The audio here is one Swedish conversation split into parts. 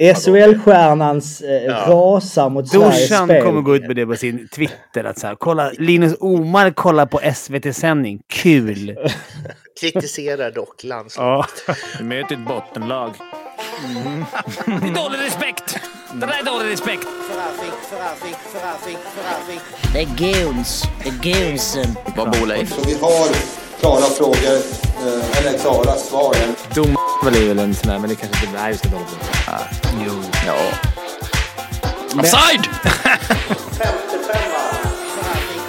SHL-stjärnans eh, ja. rasar mot Sveriges spel. Dorsan kommer gå ut med det på sin Twitter. Att så här, kolla, Linus Omar kollar på SVT-sändning. Kul! Kritiserar dock landslaget. Ja. Möt ett bottenlag. Mm. det är dålig respekt! Det där är dålig respekt. Det är guns. Det är gunsen. Vad bor Leif? Vi har klara frågor, eh, eller klara svar. Dom är väl en sån här, men det kanske inte... Nej, ska inte hålla på. Jo. Ja. Offside!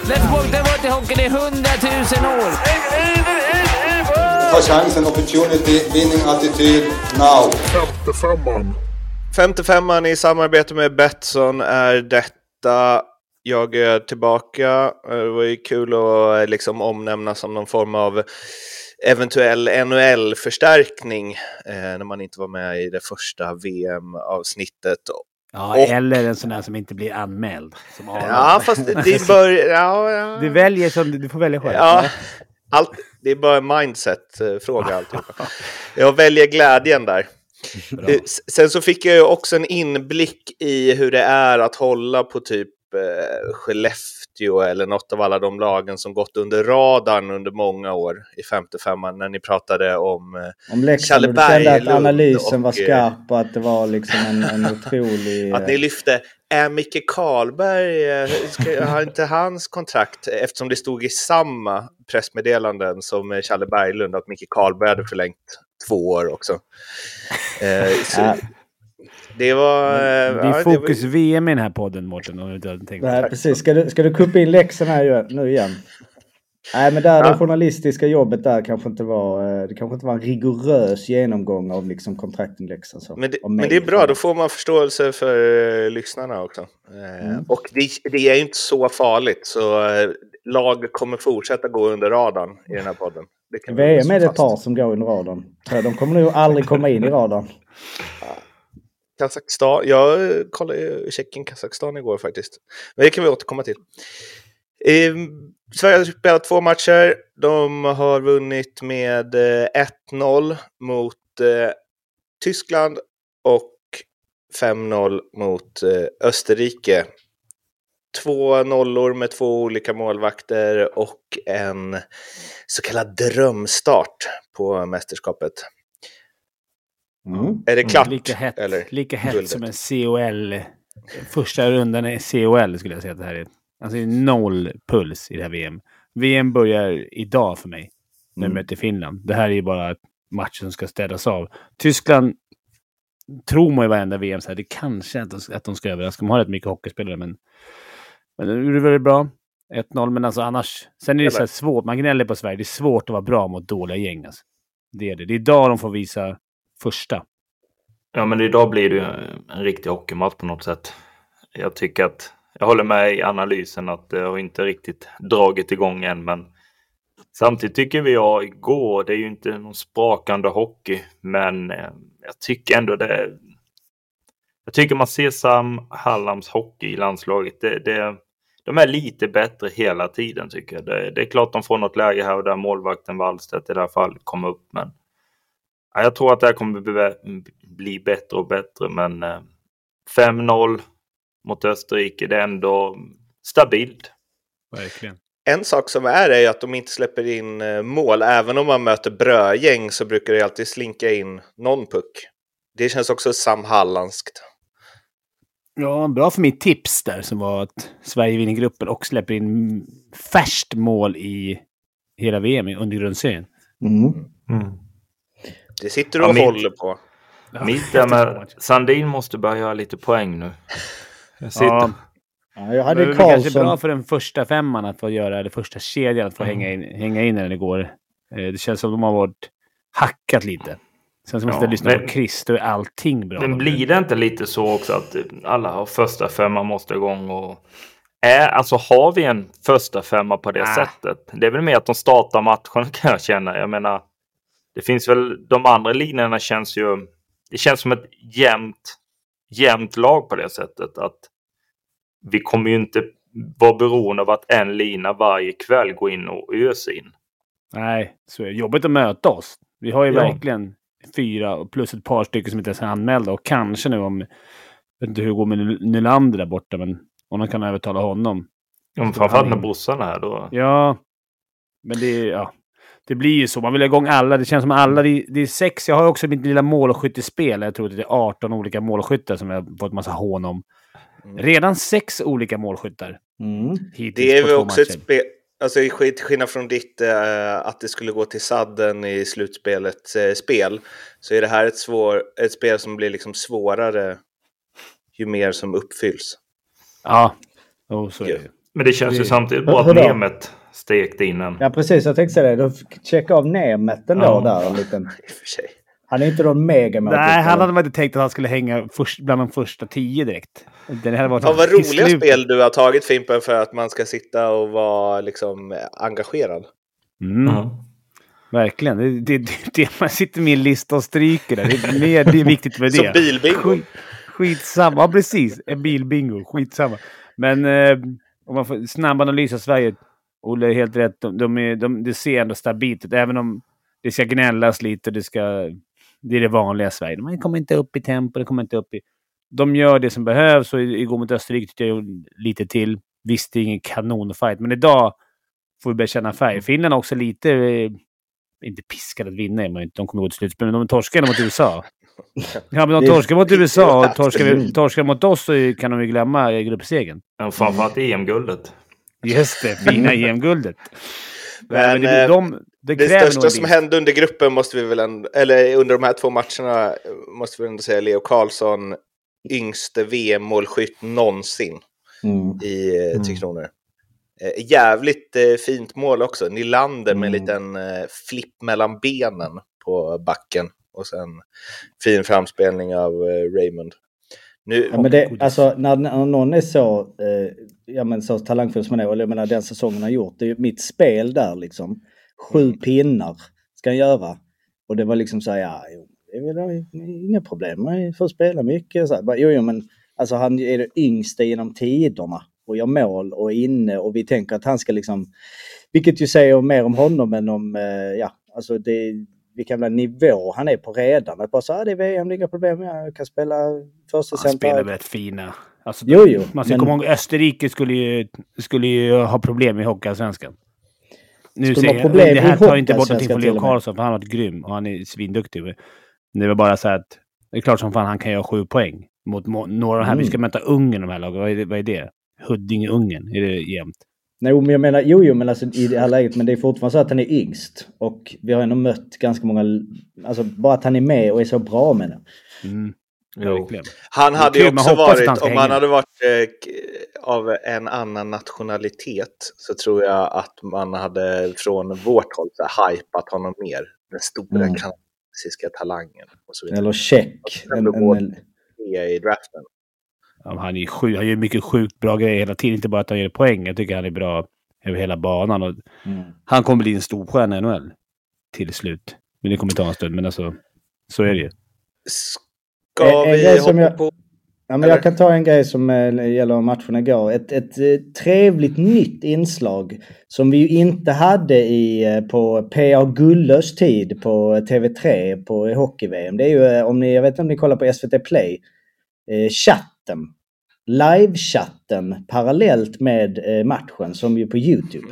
Let's walk the water hockey i hundratusen år. Ta chansen, opportunity, winning attityd, now. 55 55 i samarbete med Betsson är detta. Jag är tillbaka. Det var ju kul att liksom omnämna som någon form av eventuell NHL-förstärkning eh, när man inte var med i det första VM-avsnittet. Ja, och... eller en sån där som inte blir anmäld. ja, fast det bör... Ja, ja. Du väljer som du får välja själv. Ja, allt, det är bara en mindset-fråga alltihopa. Jag väljer glädjen där. Bra. Sen så fick jag ju också en inblick i hur det är att hålla på typ eh, Skellefteå eller något av alla de lagen som gått under radarn under många år i 55 när ni pratade om eh, Om Leksand, du kände att analysen och, var eh, skarp och att det var liksom en, en otrolig... Att ni lyfte, är Micke Karlberg, eh, ska, har inte hans kontrakt, eftersom det stod i samma pressmeddelanden som Challe Berglund, att Micke Karlberg hade förlängt två år också. Eh, så, det var... Det är ja, fokus var... VM i den här podden, Mårten. Nej, precis. Ska du, ska du kuppa in läxorna här nu igen? Nej, men där, ja. det journalistiska jobbet där kanske inte var... Eh, det kanske inte var en rigorös genomgång av liksom kontraktinläxan. Så, men, det, men det är bra, då får man förståelse för uh, lyssnarna också. Uh, mm. Och det, det, är ju inte så farligt, så uh, lag kommer fortsätta gå under radarn i den här podden. VM är det ett par som går under radarn. De kommer nog aldrig komma in i radarn. Kazakstan. Jag eh, kollade Tjeckien, Kazakstan igår faktiskt. Men det kan vi återkomma till. Eh, Sverige har spelat två matcher. De har vunnit med eh, 1-0 mot eh, Tyskland och 5-0 mot eh, Österrike. Två nollor med två olika målvakter och en så kallad drömstart på mästerskapet. Mm. Är det klart? Mm, lika hett, eller lika hett som en COL. Första rundan är COL skulle jag säga att det här är. Alltså noll puls i det här VM. VM börjar idag för mig. När mm. möter Finland. Det här är ju bara matchen som ska städas av. Tyskland tror man ju varenda VM så här. Det kanske att de, att de ska överraska. De har rätt mycket hockeyspelare men... Men det är väldigt bra. 1-0, men alltså annars... Sen är det så här svårt. Man gnäller på Sverige. Det är svårt att vara bra mot dåliga gäng. Alltså. Det är det. Det är idag de får visa första. Ja, men idag blir det ju en riktig hockeymatch på något sätt. Jag tycker att jag håller med i analysen att det har inte riktigt dragit igång än, men samtidigt tycker vi jag igår, det är ju inte någon sprakande hockey, men eh, jag tycker ändå det. Jag tycker man ser Sam Hallams hockey i landslaget. Det, det, de är lite bättre hela tiden tycker jag. Det, det är klart de får något läge här och där målvakten Wallstedt i det här fallet kommer upp, men Ja, jag tror att det här kommer bli bättre och bättre, men 5-0 eh, mot Österrike, det är ändå stabilt. Verkligen. En sak som är är att de inte släpper in eh, mål. Även om man möter brödgäng så brukar det alltid slinka in någon puck. Det känns också Sam Hallanskt. Ja, bra för mitt tips där som var att Sverige vinner gruppen och släpper in färskt mål i hela VM under grundserien. Mm. Mm. Det sitter du och ja, håller på. Mitt där med Sandin måste börja göra lite poäng nu. Jag sitter. Ja. Ja, jag hade det är kanske bra för den första femman att få göra det första kedjan, att få mm. hänga, in, hänga in när det går. Eh, det känns som att de har varit hackat lite. Sen så måste ja, jag lyssna men, på Chris, då är allting bra. Men blir det inte lite så också att alla har första femman måste igång och... Är, alltså har vi en första femma på det äh. sättet? Det är väl mer att de startar matchen kan jag känna. Jag menar, det finns väl, de andra linjerna känns ju, det känns som ett jämnt, jämnt lag på det sättet att vi kommer ju inte vara beroende av att en lina varje kväll går in och öser in. Nej, så är det jobbigt att möta oss. Vi har ju ja. verkligen fyra plus ett par stycken som inte ens är anmälda. Och kanske nu om... Jag vet inte hur det går med Nylander där borta, men om de kan övertala honom. Ja, framförallt när brorsan är här då. Ja, men det, ja, det blir ju så. Man vill ha igång alla. Det känns som alla. Det, det är sex. Jag har också mitt lilla målskyttespel. Jag tror att det är 18 olika målskyttar som jag har fått massa hån om. Mm. Redan sex olika målskyttar. Mm. Det är väl också matcher. ett spel. Alltså till skillnad från ditt äh, att det skulle gå till sadden i slutspelets äh, spel så är det här ett, svår, ett spel som blir liksom svårare ju mer som uppfylls. Ja, oh, så är det. Men det känns ju samtidigt bra att Nemet stekte in en. Ja precis, jag tänkte säga det. Du checka av Nemet ändå ja. där en liten... Han är inte någon mega Nej, han hade man inte tänkt att han skulle hänga först, bland de första tio direkt. Det hade varit ja, vad roliga spel du har tagit Fimpen för att man ska sitta och vara liksom engagerad. Mm. Mm. Verkligen. Det, det, det, det, man sitter med i en lista och stryker där. Det är, mer, det är viktigt med det. Som bilbingo. Skit, skitsamma. Ja, precis. En bilbingo. Skitsamma. Men eh, om man får snabb analys av Sverige. Olle är helt rätt. De, de, är, de, det ser ändå stabilt ut. Även om det ska gnällas lite. Det, ska, det är det vanliga Sverige. Man kommer inte upp i tempo. Det kommer inte upp i... De gör det som behövs och igår mot Österrike tyckte jag lite till. Visst, det är ingen kanonfight, men idag får vi börja känna färg. Finland är också lite... Eh, inte piskade att vinna, men de kommer gå till slutspel, men de torskade mot USA. Ja, men de torskar mot USA och torskar, torskar mot oss så kan de ju glömma gruppsegern. Ja, framförallt EM-guldet. Just det, fina EM-guldet. Men, men det, de, det, det största som hände under gruppen måste vi väl ändå, eller under de här två matcherna måste vi ändå säga Leo Karlsson, yngste VM-målskytt någonsin mm. i eh, mm. Tre Kronor. Eh, jävligt eh, fint mål också. Nylander mm. med en liten eh, flipp mellan benen på backen. Och sen fin framspelning av eh, Raymond. Nu, ja, men det, alltså, när, när någon är så, eh, ja, men så talangfull som han är, och jag menar den säsongen har gjort, det är ju mitt spel där liksom. Sju mm. pinnar ska han göra. Och det var liksom så här, ja, inga problem, man får spela mycket. Så här, jo, jo, men alltså han är det yngsta genom tiderna och gör mål och är inne och vi tänker att han ska liksom, vilket ju säger mer om honom än om, eh, ja, alltså det, vilken nivå han är på redan. Att bara så ah, det är VM, det är inga problem, jag kan spela första center. Han spelar rätt fina. Alltså, jo, jo. Man ska men... komma ihåg Österrike skulle ju, skulle ju ha problem i Hockeyallsvenskan. Nu säger jag, det här tar inte bort någonting från Leo Karlsson, för han har varit grym och han är svinduktig. Det var bara så att det är klart som fan han kan göra sju poäng mot några av de här. Mm. Vi ska möta Ungern de här lagen. Vad är det? Vad är det? Huddinge-Ungern? Är det jämnt? Nej, men jag menar, jo, jo, men alltså i det här läget, men det är fortfarande så att han är yngst. Och vi har ändå mött ganska många, alltså bara att han är med och är så bra med det. Mm. Han hade ju också varit, om han hade varit eh, av en annan nationalitet så tror jag att man hade från vårt håll så här, hypat honom mer. Den stora mm. kanadensiska talangen. Och så vidare. Eller check. En, en, i draften. Ja, han, är sjuk, han gör mycket sjukt bra grejer hela tiden. Inte bara att han gör poäng. Jag tycker han är bra över hela banan. Och mm. Han kommer bli en storstjärna i NHL. Till slut. Men det kommer ta en stund. Men alltså, så är det ju. Ska vi hoppa jag, på... Ja, men jag kan ta en grej som äh, gäller matchen igår. Ett, ett äh, trevligt nytt inslag som vi ju inte hade i, äh, på P.A. Gullös tid på TV3 på hockey-VM. Det är ju, om ni, jag vet inte om ni kollar på SVT Play, chatten. Live-chatten parallellt med matchen som ju på YouTube.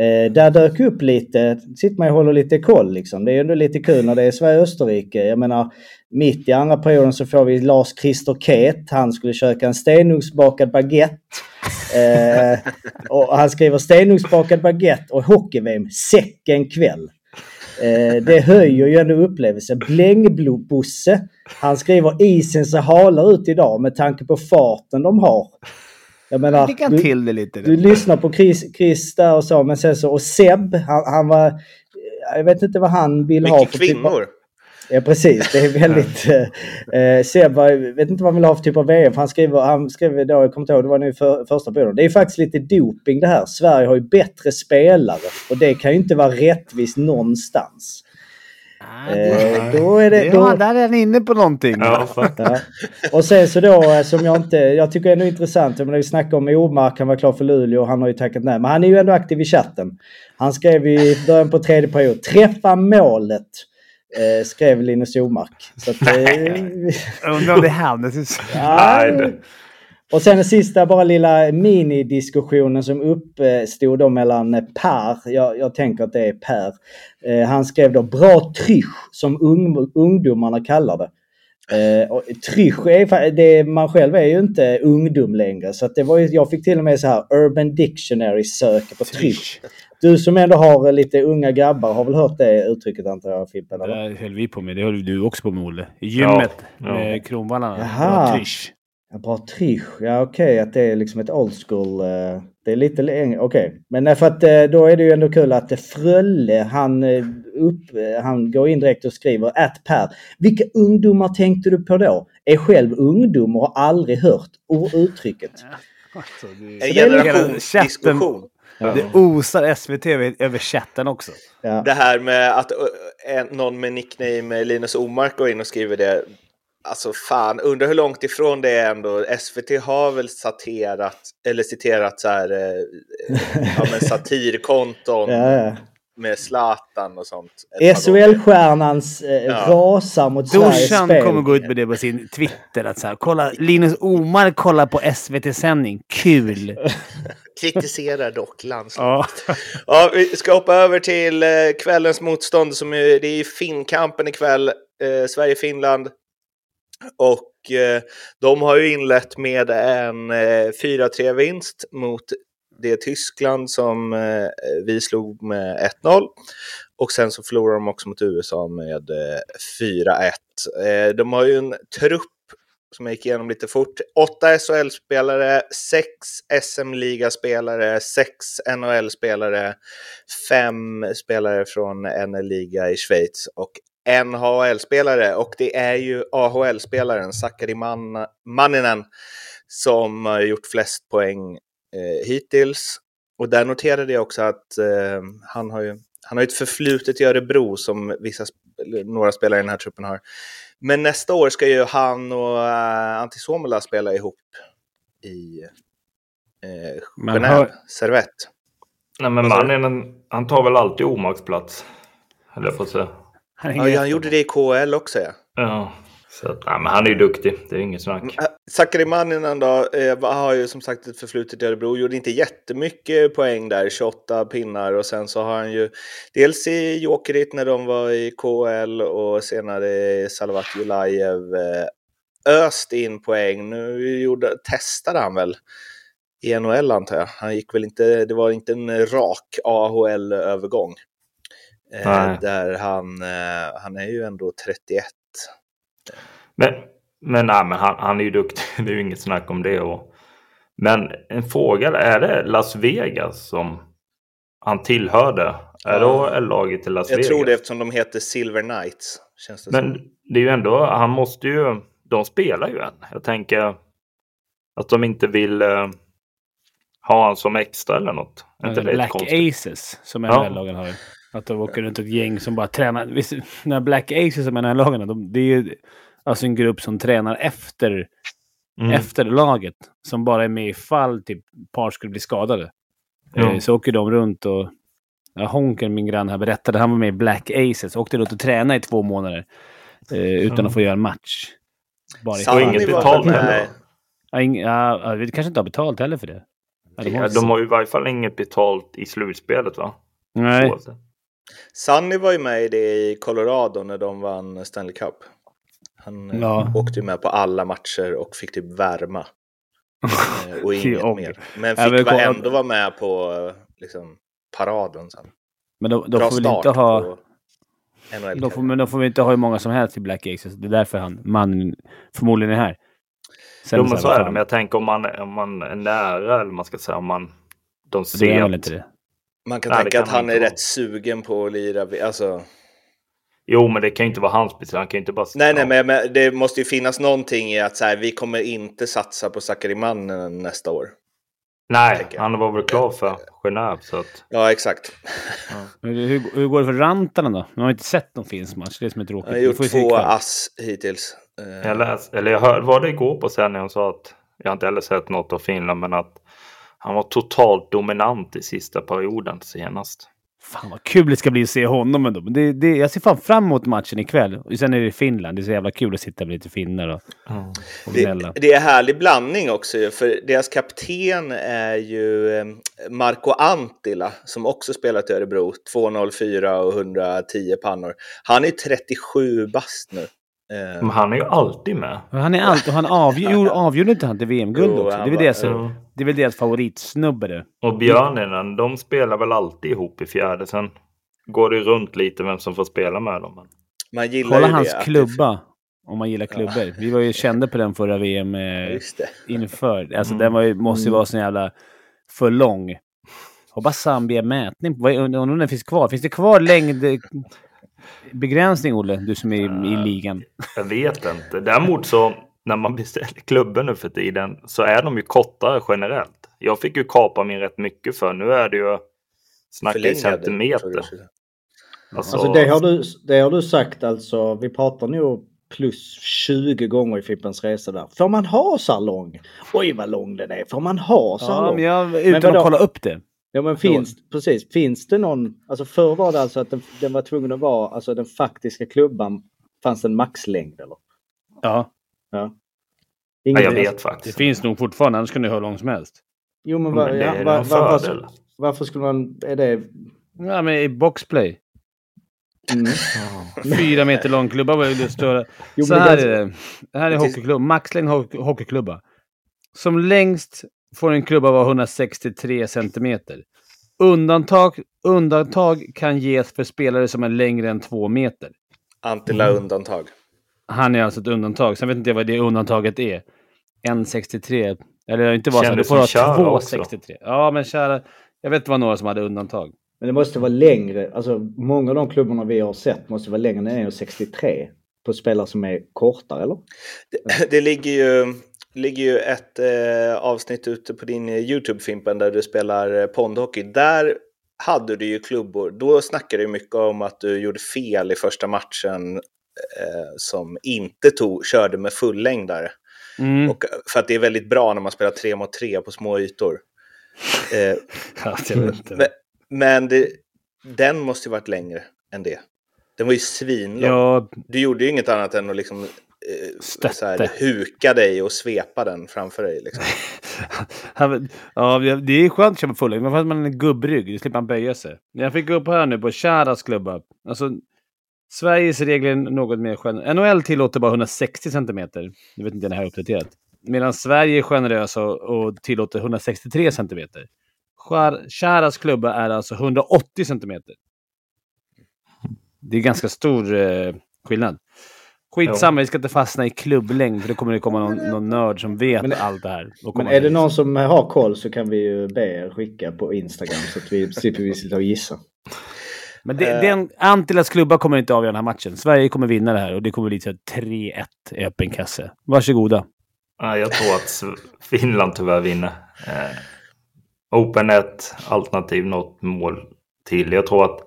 Eh, där dök upp lite, sitter man och håller lite koll liksom. Det är ändå lite kul när det är Sverige-Österrike. Jag menar, mitt i andra perioden så får vi Lars-Christer Ket. Han skulle köka en stenugnsbakad baguette. Eh, och han skriver stenugnsbakad baguette och hockey-VM säcken kväll. Eh, det höjer ju ändå upplevelsen. Blängbosse. Han skriver isen ser halare ut idag med tanke på farten de har. Jag menar, du, till det lite. Du lyssnar på Chris, Chris där och så, men sen så, och Seb, han, han var, jag vet inte vad han vill Mycket ha. Mycket kvinnor. Typ ja precis, det är väldigt... eh, Seb var, vet inte vad han vill ha för typ av VM. För han skrev, han skrev då, jag kommer inte ihåg, det var nu för, första perioden. Det är faktiskt lite doping det här. Sverige har ju bättre spelare och det kan ju inte vara rättvist någonstans. Eh, då är det, då... Ja, där är han inne på någonting. Ja. ja. Och sen så då eh, som jag inte, jag tycker ändå är intressant, jag menar, vi snackar om Omark, han var klar för Luleå och han har ju tackat nej. Men han är ju ändå aktiv i chatten. Han skrev i början på tredje period, träffa målet. Eh, skrev Linus Omark. Så att, Undrar om det är han. ja, och sen den sista bara lilla minidiskussionen som uppstod då mellan Per, jag, jag tänker att det är Per. Eh, han skrev då bra trysch som ung, ungdomarna kallar det. Eh, och trysch är det, man själv är ju inte ungdom längre så att det var ju, jag fick till och med så här Urban Dictionary söka på trysch. Du som ändå har lite unga grabbar har väl hört det uttrycket antar jag Fimpen? Det höll vi på med. Det höll du också på med Olle. I gymmet ja, med ja. Kronvallarna. Jaha. Trysch. Ja, bra trisch. Ja okej okay, att det är liksom ett old school. Uh, det är lite längre. Okej. Okay. Men för att uh, då är det ju ändå kul att Frölle han, uh, upp, han går in direkt och skriver att Per. Vilka ungdomar tänkte du på då? Är själv ungdom och har aldrig hört uttrycket. Ja, alltså, det... En generationsdiskussion. Ja. Det osar SVT över chatten också. Ja. Det här med att någon med nickname Linus Omark går in och skriver det. Alltså fan, undrar hur långt ifrån det är ändå. SVT har väl saterat, eller citerat så här, eh, ja, men satirkonton. ja. Med Zlatan och sånt. SHL-stjärnans eh, ja. rasar mot Sveriges spel. Dorsan kommer gå ut med det på sin Twitter. Att så här, kolla, Linus Omar kollar på SVT-sändning. Kul! Kritiserar dock landslaget. Ja. ja, vi ska hoppa över till eh, kvällens motstånd. Som är, det är Finnkampen ikväll. Eh, Sverige-Finland. Och eh, de har ju inlett med en eh, 4-3-vinst mot det Tyskland som eh, vi slog med 1-0. Och sen så förlorar de också mot USA med eh, 4-1. Eh, de har ju en trupp som jag gick igenom lite fort. Åtta SHL-spelare, sex SM-ligaspelare, sex NHL-spelare, fem spelare från NL-liga i Schweiz och NHL-spelare och det är ju AHL-spelaren Sakari Man Manninen som har gjort flest poäng eh, hittills. Och där noterade jag också att eh, han har ju han har ett förflutet i Örebro som vissa, några spelare i den här truppen har. Men nästa år ska ju han och uh, Antti Suomela spela ihop i uh, Genève, hör... Servett. Nej men mannen, han tar väl alltid omaksplats. Eller jag får säga. Han, ja, han gjorde det i KL också ja. Ja, så att, nej, men han är ju duktig. Det är inget snack. Mm, äh, Sakari Manninen då, eh, har ju som sagt ett förflutet i Örebro. Gjorde inte jättemycket poäng där, 28 pinnar. Och sen så har han ju dels i Jokerit när de var i KL och senare i Salavat Julajev eh, öst in poäng. Nu gjorde, testade han väl i NHL antar jag. Han gick väl inte, det var inte en rak AHL-övergång. Eh, där han, eh, han är ju ändå 31. Men, men, nej, men han, han är ju duktig, det är ju inget snack om det. Och, men en fråga, är det Las Vegas som han tillhörde? Är ja. det laget i Las jag Vegas? Jag tror det eftersom de heter Silver Knights. Känns det men som. det är ju ändå, han måste ju, de spelar ju än. Jag tänker att de inte vill uh, ha han som extra eller något. Inte Black Aces som ja. lagen har. Att de åker runt ett gäng som bara tränar. Visst, när Black Aces som är den här lagen, de, det är ju alltså en grupp som tränar efter, mm. efter laget. Som bara är med ifall typ par skulle bli skadade. Mm. så åker de runt och... Ja, Honken, min granne här, berättade han var med i Black Aces. Åkte runt och tränade i två månader. Eh, utan mm. att få göra en match. Bara och inget betalt heller? Ja, ing, ja, vi kanske inte har betalt heller för det. Ja, de, har, ju i varje fall inget betalt i slutspelet va? Nej. Sunny var ju med i det i Colorado när de vann Stanley Cup. Han eh, ja. åkte ju med på alla matcher och fick typ värma. Eh, och inget mer. Men fick ja, ändå vara med på liksom, paraden sen. Men då, då får vi inte ha... Då får, men då får vi inte ha hur många som helst i Black Aces. Det är därför han, man förmodligen är här. Sen jo, men så är det. Men jag tänker om man, om man är nära, eller man ska säga, om man... De ser det är väl inte det? Man kan Nej, tänka kan att han är rätt sugen på att lira. Alltså... Jo, men det kan ju inte vara hans special. Han kan inte bara... Nej, nej, men, men, det måste ju finnas någonting i att så här, vi kommer inte satsa på Sakarimannen nästa år. Nej, han var väl klar för Genève. Så att... Ja, exakt. Ja. Hur, hur, går det för Rantanen då? Man har inte sett någon finsk match. Det är som är tråkigt. Han har gjort två ass hittills. Jag läste, eller jag hörde, var det igår på sändningen sa att jag har inte heller sett något av Finland, men att han var totalt dominant i sista perioden senast. Fan vad kul det ska bli att se honom ändå. Men det, det, jag ser fan fram emot matchen ikväll. Och sen är det Finland. Det är så jävla kul att sitta med lite finnar och, och det, det, är härlig blandning också. För deras kapten är ju eh, Marco Antila som också spelat i Örebro. 204 och 110 pannor. Han är 37 bast nu. Eh, Men han är ju alltid med. Han är alltid, och han avgjorde, avgjorde inte han till VM-guld också? Det är, väl deras, ja. det är väl deras favoritsnubbe det. Och Björninen, de spelar väl alltid ihop i fjärde. Sen går det runt lite vem som får spela med dem. Man gillar Kolla hans det, klubba. Om man gillar klubbor. Ja. Vi var ju kända på den förra VM eh, inför. Alltså mm. den var ju, måste ju mm. vara så jävla för lång. Hoppas Zambia mätning. Undrar om den finns kvar. Finns det kvar längd begränsning, Olle? Du som är i, i ligan. Jag vet inte. Däremot så när man beställer klubbor nu för tiden så är de ju kortare generellt. Jag fick ju kapa min rätt mycket för. Nu är det ju snacka i centimeter. Alltså, alltså det, har du, det har du sagt alltså. Vi pratar nog plus 20 gånger i Fippens Resa där. Får man ha så lång? Oj vad lång den är. Får man ha så ja, lång? Men jag, utan men att kolla upp det. Ja men finns, precis, finns det någon, alltså förr var det alltså att den, den var tvungen att vara, alltså den faktiska klubban, fanns en maxlängd eller? Ja. Ja. Ingen ja, jag vet faktiskt. Det finns nog fortfarande, annars kan du hur lång som helst. Jo men, var, men ja, var, var, varför, varför skulle man, är det... Ja men i boxplay. Mm. Fyra meter lång klubba var ju större. Jo, Så här är det. Det här är hockeyklubba, maxlängd hockeyklubba. Som längst får en klubba vara 163 centimeter. Undantag, undantag kan ges för spelare som är längre än två meter. Antilla mm. undantag. Han är alltså ett undantag. Sen vet inte jag vad det undantaget är. 1,63. Eller inte bara så. Du får ha 2,63. Ja, men kära. Jag vet det var några som hade undantag. Men det måste vara längre. Alltså många av de klubbarna vi har sett måste vara längre än 1,63 på spelare som är kortare, eller? Det, det ligger ju ligger ju ett eh, avsnitt ute på din YouTube Fimpen där du spelar eh, pondhockey. Där hade du ju klubbor. Då snackade du mycket om att du gjorde fel i första matchen eh, som inte tog, körde med fullängdare. Mm. Och, för att det är väldigt bra när man spelar tre mot tre på små ytor. Eh, men, men det, den måste ju varit längre än det. Den var ju svinlång. Ja. Du gjorde ju inget annat än att liksom eh, så här, huka dig och svepa den framför dig. Liksom. ja, det är skönt att köpa fullängd, men fast man är en gubbrygg, då slipper man böja sig. Jag fick gå upp här nu på Charas klubba. Alltså, Sveriges regler är något mer generösa. NHL tillåter bara 160 centimeter. Jag vet inte om det här är uppdaterat. Medan Sverige är generösa och tillåter 163 centimeter. Charas klubba är alltså 180 centimeter. Det är ganska stor eh, skillnad. Skitsamma, vi ska inte fastna i klubblängd för då kommer det komma någon, någon nörd som vet men, allt det här. Men är det någon som har koll så kan vi ju be er skicka på Instagram så att vi slipper sitta och gissa. Men det, uh, den, Antilas klubba kommer inte avgöra den här matchen. Sverige kommer vinna det här och det kommer bli 3-1 i öppen kasse. Varsågoda. Jag tror att Finland tyvärr vinner. Eh, Open 1, alternativ något mål till. Jag tror att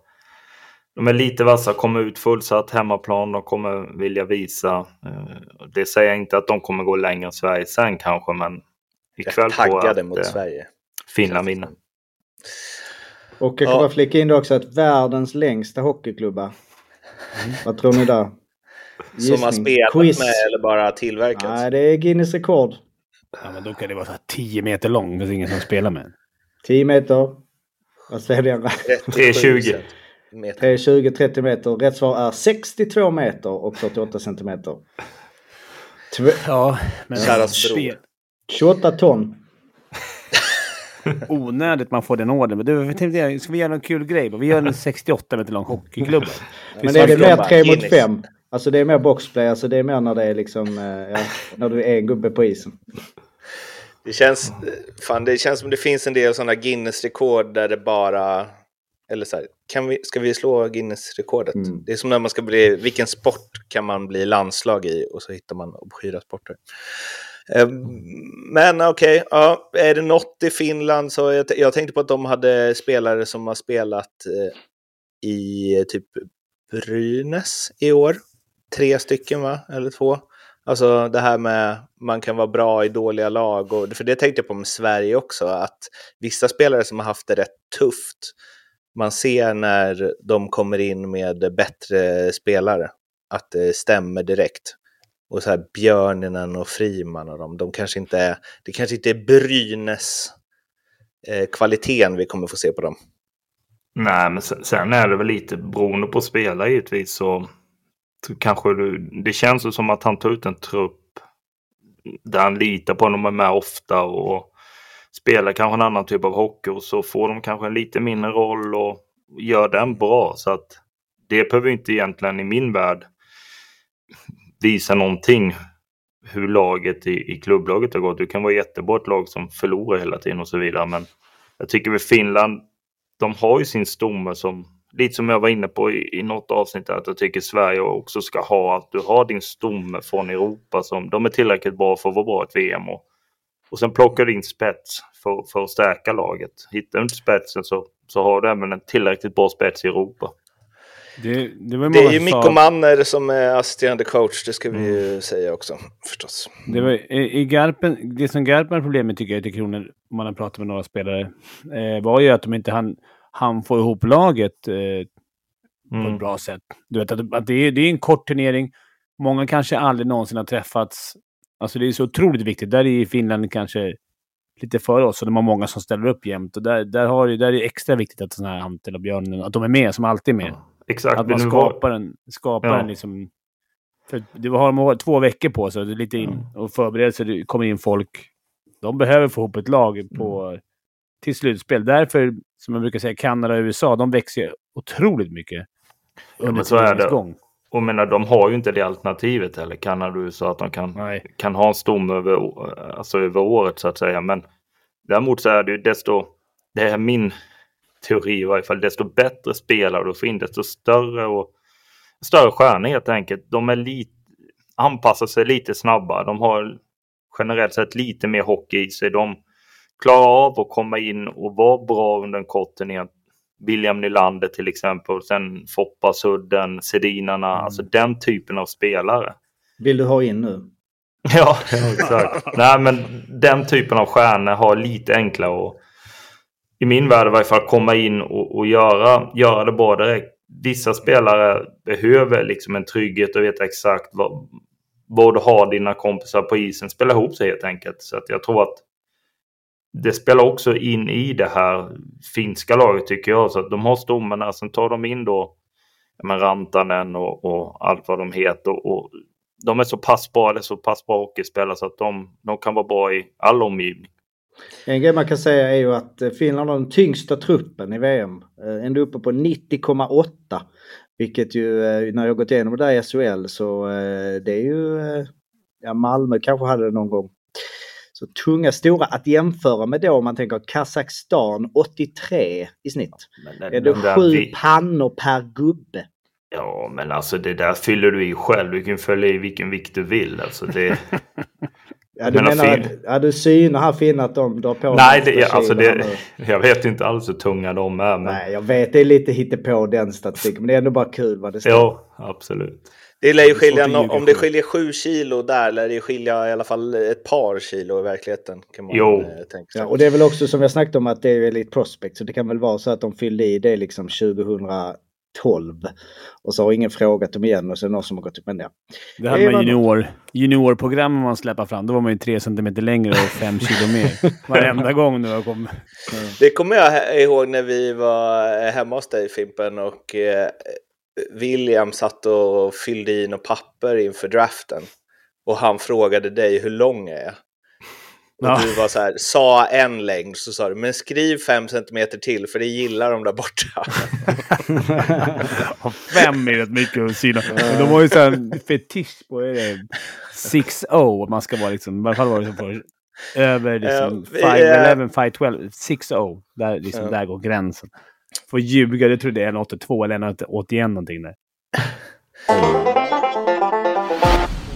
de är lite vassa, kommer ut fullsatt hemmaplan, de kommer vilja visa. Eh, det säger inte att de kommer gå längre än Sverige sen kanske, men ikväll på att mot Sverige. Finland vinner. Och jag kommer ja. flika in det också att världens längsta hockeyklubba. Mm. Vad tror ni där? Gissning. Som har spelat Quiz. med eller bara tillverkat? Nej, det är Guinness rekord. Ja, men då kan det vara så 10 meter lång, det ingen som spelar med. 10 meter. Vad säger du? 3,20 meter. P20 30 meter. Rätt svar är 62 meter och 48 centimeter. Tv ja, men... 28 ton. Onödigt man får den ordern. Men du, tänkte, ska vi göra en kul grej? Vi gör en 68 meter lång hockeyklubba. Men det är mer 3 mot 5. Alltså det är mer boxplay. Alltså det är mer när det är liksom, eh, ja, när du är en gubbe på isen. Det känns, fan, det känns som det finns en del sådana Guinness-rekord där det bara eller så här, kan vi, ska vi slå Guinness-rekordet? Mm. Det är som när man ska bli, vilken sport kan man bli landslag i? Och så hittar man obskyra sporter. Ehm, men okej, okay, ja, är det något i Finland så jag, jag, tänkte på att de hade spelare som har spelat eh, i typ Brynäs i år. Tre stycken va, eller två. Alltså det här med man kan vara bra i dåliga lag. Och, för det tänkte jag på med Sverige också, att vissa spelare som har haft det rätt tufft man ser när de kommer in med bättre spelare att det stämmer direkt. Och så här Björninen och Friman och dem, de kanske inte är, det kanske inte är Brynäs eh, kvaliteten vi kommer få se på dem. Nej, men sen, sen är det väl lite beroende på spelare givetvis så kanske du, det känns som att han tar ut en trupp där han litar på dem är med ofta och spelar kanske en annan typ av hockey och så får de kanske en lite mindre roll och gör den bra. Så att det behöver inte egentligen i min värld visa någonting hur laget i, i klubblaget har gått. Du kan vara jättebra ett lag som förlorar hela tiden och så vidare. Men jag tycker väl Finland, de har ju sin stomme som, lite som jag var inne på i, i något avsnitt, att jag tycker Sverige också ska ha att du har din stomme från Europa som de är tillräckligt bra för att vara bra i ett VM. Och, och sen plockar du in spets för, för att stärka laget. Hittar du inte spetsen så, så har du även en tillräckligt bra spets i Europa. Det, det, det är ju Mikko sa... Manner som är assisterande coach, det ska vi ju mm. säga också förstås. Det, var, i Garpen, det som Garpen har problem med tycker jag i Kronor, om man har pratat med några spelare, eh, var ju att de inte hann, hann få ihop laget eh, mm. på ett mm. bra sätt. Du vet, att, att det, är, det är en kort turnering. Många kanske aldrig någonsin har träffats. Alltså det är så otroligt viktigt. Där är Finland kanske lite före oss och de har många som ställer upp jämt. Och där, där, har, där är det extra viktigt att sådana här Antel och Björn, att de är med, som alltid är med. Ja. Exakt. Att man skapar en, skapar ja. en liksom... För du har de två veckor på sig, lite in och förbereda sig. Det kommer in folk. De behöver få ihop ett lag på, mm. till slutspel. Därför, som jag brukar säga, Kanada och USA, de växer otroligt mycket under ja, så är det. gång. Och menar, de har ju inte det alternativet heller, Kanada och USA, att de kan, kan ha en stom över, alltså över året så att säga. Men däremot så är det ju desto, det är min teori i varje fall, desto bättre spelare du får in, desto större och större stjärnor helt enkelt. De är lite, anpassar sig lite snabbare. De har generellt sett lite mer hockey i sig. De klarar av att komma in och vara bra under en kort turné. William Nylander till exempel, sen Foppa, Sudden, Sedinarna, mm. alltså den typen av spelare. Vill du ha in nu? ja, exakt. Nej, men den typen av stjärnor har lite enklare att i min värld i varje fall komma in och, och göra, göra det bra direkt. Vissa spelare behöver liksom en trygghet och veta exakt vad, vad du har dina kompisar på isen. Spela ihop sig helt enkelt. Så att jag tror att det spelar också in i det här finska laget tycker jag. Så att de har stommarna, sen tar de in då men Rantanen och, och allt vad de heter. Och, och de är så pass bra, det är så pass bra hockeyspelare så att de, de kan vara bra i all omgivning. En grej man kan säga är ju att eh, Finland har den tyngsta truppen i VM. Eh, ändå ända uppe på 90,8. Vilket ju, eh, när jag gått igenom det där i SHL så det är ju, ja Malmö kanske hade det någon gång. Så tunga, stora att jämföra med då om man tänker Kazakstan 83 i snitt. Men är det sju vi... pannor per gubbe. Ja, men alltså det där fyller du i själv. Du kan följa i vilken vikt du vill. Alltså det... Ja, du menar att ja, du synar här Finn att de drar på Nej, det, alltså det, jag vet inte alls hur tunga de är. Men... Nej, jag vet det är lite hittepå den statistiken. Men det är ändå bara kul vad det står. Ja, absolut. Det lär ju skilja, det om det skiljer sju kilo där lär det skilja i alla fall ett par kilo i verkligheten. Kan man jo. Eh, tänka sig. Ja, och det är väl också som jag snackat om att det är lite prospect. Så det kan väl vara så att de fyllde i det liksom 2000 12. Och så har ingen frågat dem igen och så är det någon som har gått upp. Men ja. Det hade man junior, juniorprogrammen man släpper fram. Då var man ju 3 cm längre och 5 kilo mer. Varenda gång nu jag kom. Det kommer jag ihåg när vi var hemma hos dig Fimpen och eh, William satt och fyllde i något papper inför draften. Och han frågade dig hur lång är jag? Och ja. du var så här, sa en längd så sa du, men skriv fem centimeter till för det gillar de där borta. fem är rätt mycket att syna. De har ju så här fetisch på det. 6-0, man ska vara liksom, i alla fall var det så för över liksom 5-11, 5-12, 6-0. Där, liksom, ja. där går gränsen. Får ljuga, det tror jag det är en 82 eller en 81 någonting där.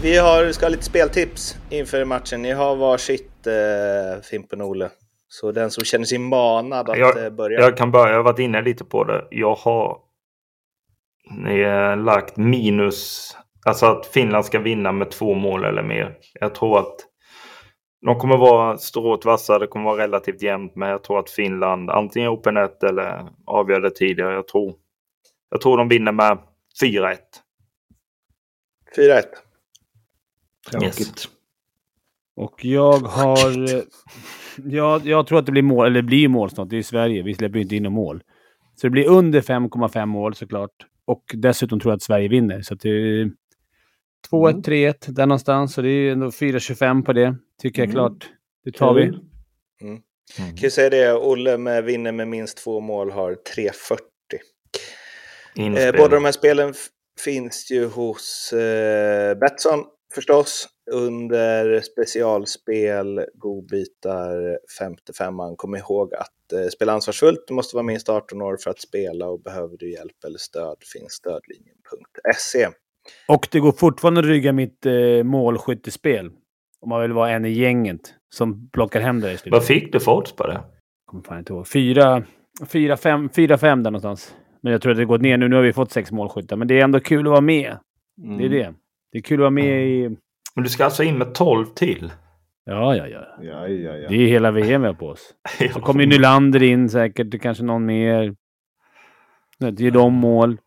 Vi har, ska ha lite speltips inför matchen. Ni har varsitt eh, Fimpen och Olle. Så den som känner sig manad att jag, eh, börja. Jag kan börja, jag har varit inne lite på det. Jag har eh, lagt minus, alltså att Finland ska vinna med två mål eller mer. Jag tror att de kommer vara stråt vassa, det kommer vara relativt jämnt, men jag tror att Finland antingen open 1 eller avgör det tidigare. Jag tror, jag tror de vinner med 4-1. 4-1. Tråkigt. Yes. Och jag har... eh, Jag, jag tror att det blir mål, eller det blir mål snart. Det är Sverige. Vi släpper ju inte in några mål. Så det blir under 5,5 mål såklart. Och dessutom tror jag att Sverige vinner. Så att det är 2-1, Mm. 3-1 där någonstans. Så det är ändå 4-25 på det. Tycker jag Mm. klart. Det tar vi. Kul. Kan ju säga det, Olle med vinner med minst två mål har 3,40. Eh, båda de här spelen finns ju hos eh, Betsson förstås. Under specialspel, godbitar, 55an. Kom ihåg att eh, spela ansvarsfullt. Du måste vara minst 18 år för att spela och behöver du hjälp eller stöd finns stödlinjen.se. Och det går fortfarande att rygga mitt eh, målskyttespel. Om man vill vara en i gänget som plockar hem det i slutet. Vad fick du för odds på det? kommer fan inte ihåg. Fyra, fyra, fem, fyra, fem där någonstans. Men jag tror att det gått ner nu. Nu har vi fått sex målskyttar. Men det är ändå kul att vara med. Mm. Det är det. Det är kul att vara med i... Men du ska alltså in med 12 till? Ja, ja, ja. Ja, ja, ja. Det är hela VM vi har på oss. Så kommer ju Nylander in säkert. Kanske någon mer. Det är de mål.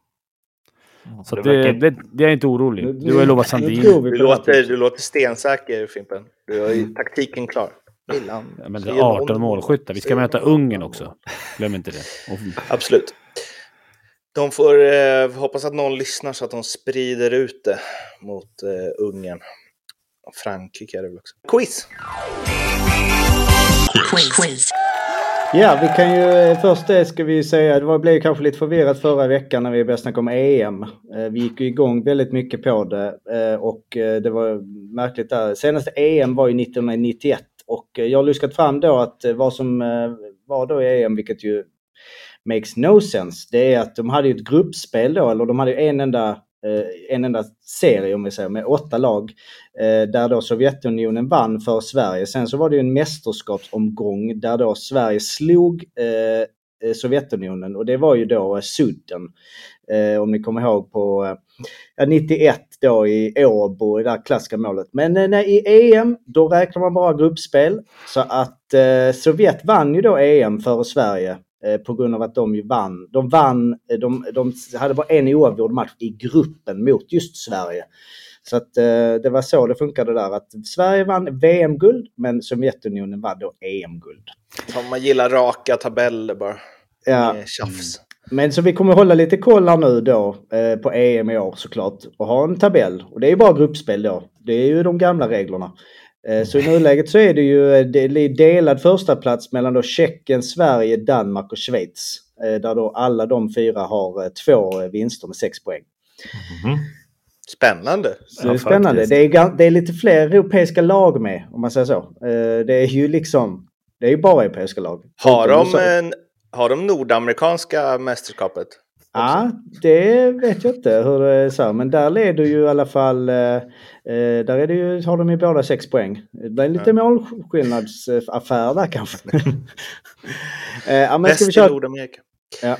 Så det det, verkar- det, det är inte orolig. Du har ju lovat Sandin. Du låter, du låter stensäker Fimpen. Du har ju taktiken klar. Milan. Ja, men det är 18 noll. målskyttar. Vi ska möta. Ungern också. Glöm inte det. Och, Absolut. De får eh, hoppas att någon lyssnar så att de sprider ut det mot eh, Ungern. Frankrike är det väl också. Quiz! Quiz. Ja, vi kan ju eh, först det ska vi säga, det var, blev kanske lite förvirrat förra veckan när vi började snacka om EM. Eh, vi gick ju igång väldigt mycket på det eh, och det var märkligt där. Senaste EM var ju 1991 och jag har luskat fram då att vad som var då i EM, vilket ju makes no sense, det är att de hade ju ett gruppspel då, eller de hade ju en enda, Eh, en enda serie om vi säger, med åtta lag. Eh, där då Sovjetunionen vann för Sverige. Sen så var det ju en mästerskapsomgång där då Sverige slog eh, Sovjetunionen och det var ju då sudden. Om ni kommer ihåg på 91 då i Åbo i det där klassiska målet. Men nej, i EM då räknar man bara gruppspel. Så att Sovjet vann ju då EM före Sverige på grund av att de ju vann. De vann, eh, de, de hade bara en oavgjord match i gruppen mot just Sverige. Så att eh, det var så det funkade där att Sverige vann VM-guld men Sovjetunionen vann då EM-guld. Man gillar raka tabeller bara. Ja. Tjafs. Men så vi kommer hålla lite koll här nu då eh, på EM i år såklart och ha en tabell. Och det är ju bara gruppspel då. Det är ju de gamla reglerna. Eh, så i nuläget så är det ju eh, delad första plats mellan då Tjeckien, Sverige, Danmark och Schweiz. Eh, där då alla de fyra har två vinster med sex poäng. Mhm. Spännande. Så det är spännande. Det är, det är lite fler europeiska lag med om man säger så. Det är ju liksom, det är ju bara europeiska lag. Har de, en, har de nordamerikanska mästerskapet? Ja, det vet jag inte hur det är så. Men där leder ju i alla fall, eh, eh, där är det ju, har de ju båda sex poäng. Det blir lite målskillnadsaffär där kanske. eh, ja, men ska vi köra, Nordamerika. ja.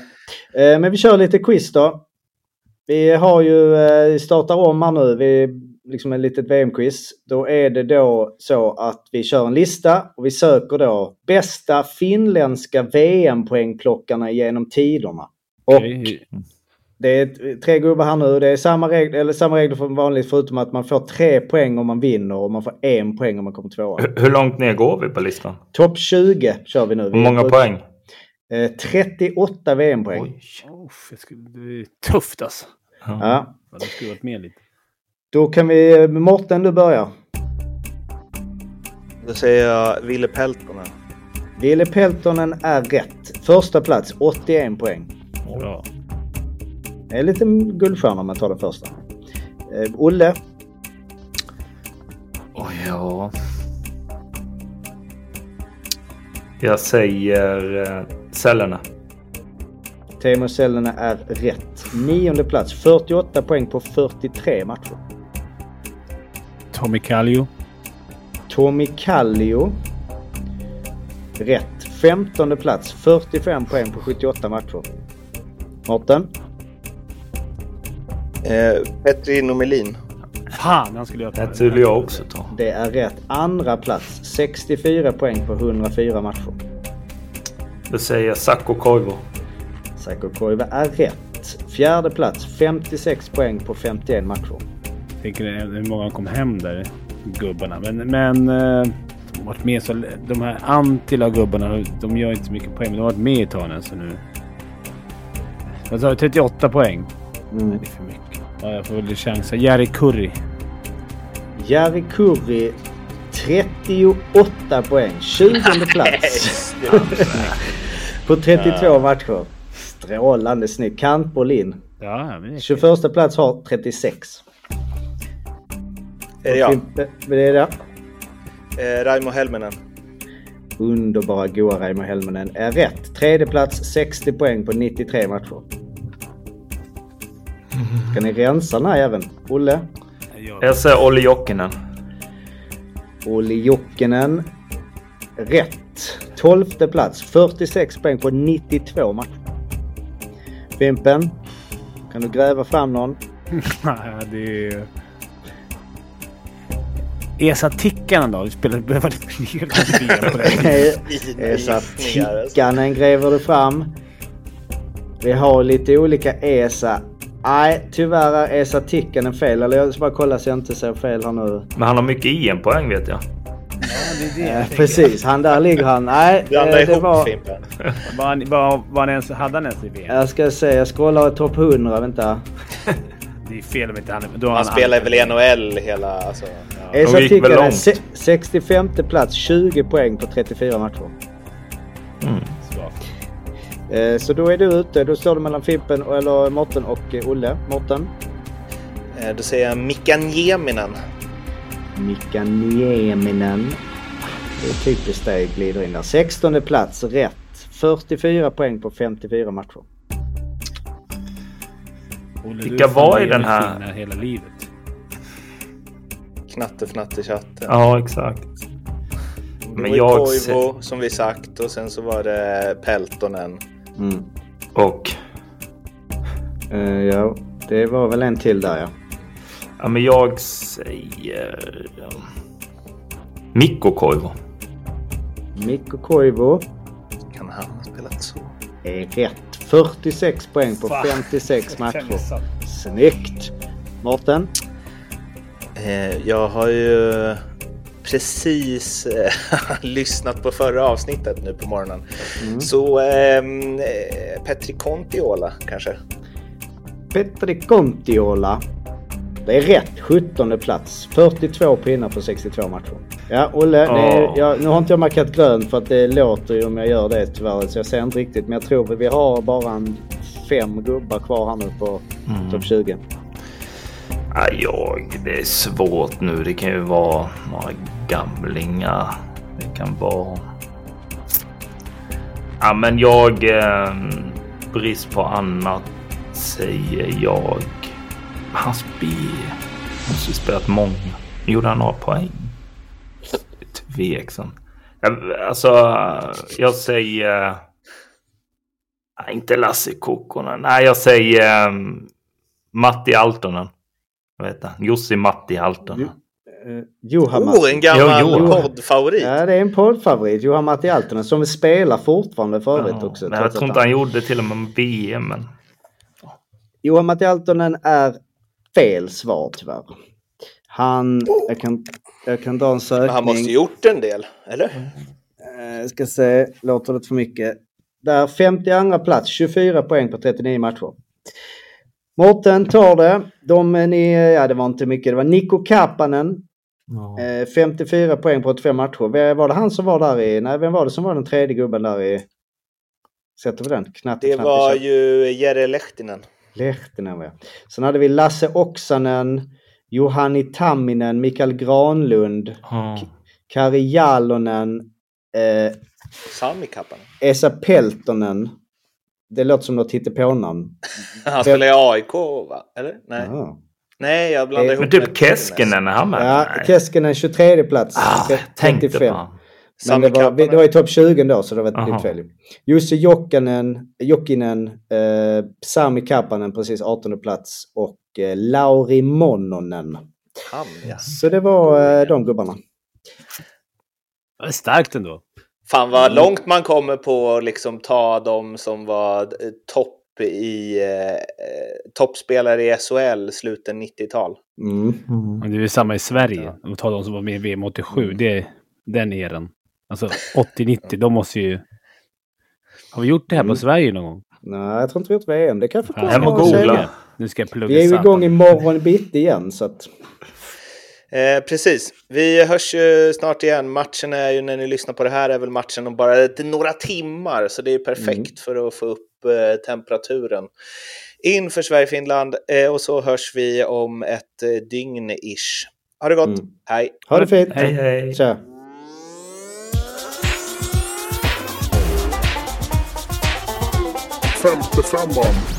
men vi kör lite quiz då. Vi har ju, eh, startar om här nu, vi, liksom ett litet VM-quiz. Då är det då så att vi kör en lista och vi söker då bästa finländska VM-poängplockarna genom tiderna. Och Okej. det är tre gubbar här nu. Det är samma regler, eller samma regler som vanligt förutom att man får tre poäng om man vinner och man får en poäng om man kommer tvåa. Hur- Hur långt ner går vi på listan? Topp 20 kör vi nu. Hur många Vi- poäng? Eh, 38 VM-poäng. Oj. Oh, det, skulle, det är tufft alltså. Ja. Det skulle varit med lite. Då kan vi... Morten, du börjar. Då säger jag Ville Peltonen. Ville Peltonen är rätt. Första plats, 81 poäng. Bra. Det är lite guldstjärna om man tar den första. Eh, Olle, Oj, ja. Jag säger eh, Sellerna. Teemu Selänne är rätt. Nionde plats, 48 poäng på 43 matcher. Tommy Kallio. Tommy Kallio. Rätt. 15 plats, 45 poäng på 78 matcher. Mårten? Eh, Petri Nomelin. Fan, han skulle jag ta. Det skulle jag också ta. Det är rätt. Andra plats. 64 poäng på 104 matcher. Då säger jag Sacco Koivu. Sacco Koivu är rätt. Fjärde plats. 56 poäng på 51 matcher. Jag tänker hur många kom hem där, gubbarna. Men, men de har varit med så... De här Antilla-gubbarna, de gör inte så mycket poäng. Men de har varit med ett tag nu. Så nu... Vad sa du? 38 poäng? Mm. Det är för mycket. Ja, jag får väl chansa. Jari Kurri. Jari Kurri 38 poäng. 20 plats. på 32 ja. matcher. Strålande snyggt. Kantboll in. Ja, men 21 plats har 36. Är det jag? Det är det. Eh, Raimo Helminen. Underbara goa Raimo Helminen är rätt. Tredje plats 60 poäng på 93 matcher. Ska ni rensa den här även? Olle? Jag säger Olli Jokinen. Olli Jokinen. Rätt. Tolfte plats. 46 poäng på 92 matcher. Fimpen? Kan du gräva fram någon? Nej, det är... Esa Tikkanen då? Spelar behöver det. Esa Tikkanen gräver du fram. Vi har lite olika Esa Nej, tyvärr är Esa Tikkanen fel. Eller jag ska bara kolla så jag inte säger fel här nu. Men han har mycket EM-poäng vet jag. Ja, det är det jag Precis, han där ligger han. Nej, eh, det ihop var... Fimpen. var, var, var ens, hade han ens i VM? Jag ska se, jag scrollar topp 100, vänta. det är fel om inte han... Då han, han spelar väl i NHL hela... Alltså, ja. Esa Tikkanen 65 plats, 20 poäng på 34 matcher. Mm. Eh, så då är du ute. Då står du mellan Fimpen, eller Mårten och eh, Olle. Mårten? Eh, då säger jag Mika Nieminen. Mika Nieminen. Det är typiskt dig glider in där. 16 plats, rätt. 44 poäng på 54 matcher. Vilka var i den här? Hela livet. Knatte i chatten. Ja, exakt. Men jag... Koivu som vi sagt och sen så var det Peltonen. Mm. Och? Uh, ja, det var väl en till där ja. Ja, men jag säger... Mikko Koivu. Mikko Koivu. Kan han ha spelat så? Är rätt. 46 poäng på Fan. 56 matcher. Snyggt! Mårten? Eh, jag har ju precis äh, lyssnat på förra avsnittet nu på morgonen. Mm. Så ehm, eh, Petri Contiola kanske? Petri Contiola. Det är rätt. 17 plats. 42 pinnar på 62 matcher. Ja, Olle. Oh. Är, ja, nu har inte jag markerat grönt för att det låter ju om jag gör det tyvärr. Så jag ser inte riktigt. Men jag tror vi har bara en fem gubbar kvar här nu på mm. topp 20. Ja, jag, det är svårt nu. Det kan ju vara några gamlingar. Det kan vara... Ja, men jag... Eh, brist på annat säger jag. Han spel. Måste spelat många. Gjorde han några poäng? Tveksam. Alltså, jag säger... Nej, inte Lasse Kokkonen. Nej, jag säger um, Matti Altonen. Vad heter han? Jussi Matti Altonen. Uh, Johan oh, en gammal jo, poddfavorit. Ja, det är en poddfavorit. Johan Matti Altonen som spelar fortfarande för övrigt ja, också. Men jag tror inte han gjorde till och med VM. Men... Johan Matti Altonen är fel svar tyvärr. Han, jag kan, jag kan dra en sökning. Men han måste gjort en del, eller? Jag uh, ska se, låter det för mycket. Där 52 plats, 24 poäng på 39 matcher. Mårten tar det. De, ni, ja, det var inte mycket. Det var Niko Kapanen. Ja. 54 eh, poäng på 85 matcher. Var det han som var där i... Nej, vem var det som var den tredje gubben där i... Sätter vi den? Knapp, det var ju Jere Lehtinen. Lehtinen, ja. Sen hade vi Lasse Oksanen, Johani Tamminen, Mikael Granlund, ja. Kari Jalonen, eh, Sami Kapanen. Esa Peltonen. Det låter som något hittepånamn. Han spelar i AIK va? Eller? Nej. Aha. Nej, jag blandar ihop Men typ Keskinen är han med? Ja, Keskinen 23 plats. Ah, 35. Men det var, det var i topp 20 då så det var ett fel. Jussi Jokkanen, Jokinen, eh, Sami Kapanen precis 18 plats och eh, Lauri Monnonen Han, ja. Så det var eh, de gubbarna. Det starkt ändå. Fan vad mm. långt man kommer på att liksom ta de som var eh, topp i eh, toppspelare i SHL slutet 90-tal. Mm. Mm. Det är samma i Sverige. Om vi tar de som var med i VM 87. Mm. Det är den eran. Alltså 80-90, de måste ju... Har vi gjort det här på mm. Sverige någon gång? Nej, jag tror inte vi har gjort VM. Det kan jag förklara. Hem och googla. Nu ska jag plugga Vi är ju igång imorgon bitti igen så att... Eh, precis. Vi hörs ju snart igen. Matchen är ju när ni lyssnar på det här är väl matchen om bara några timmar. Så det är perfekt mm. för att få upp eh, temperaturen inför Sverige-Finland. Eh, och så hörs vi om ett eh, dygn-ish. Ha det gott. Mm. Hej. Ha det fint. Hej, hej. Tja. Femte femman.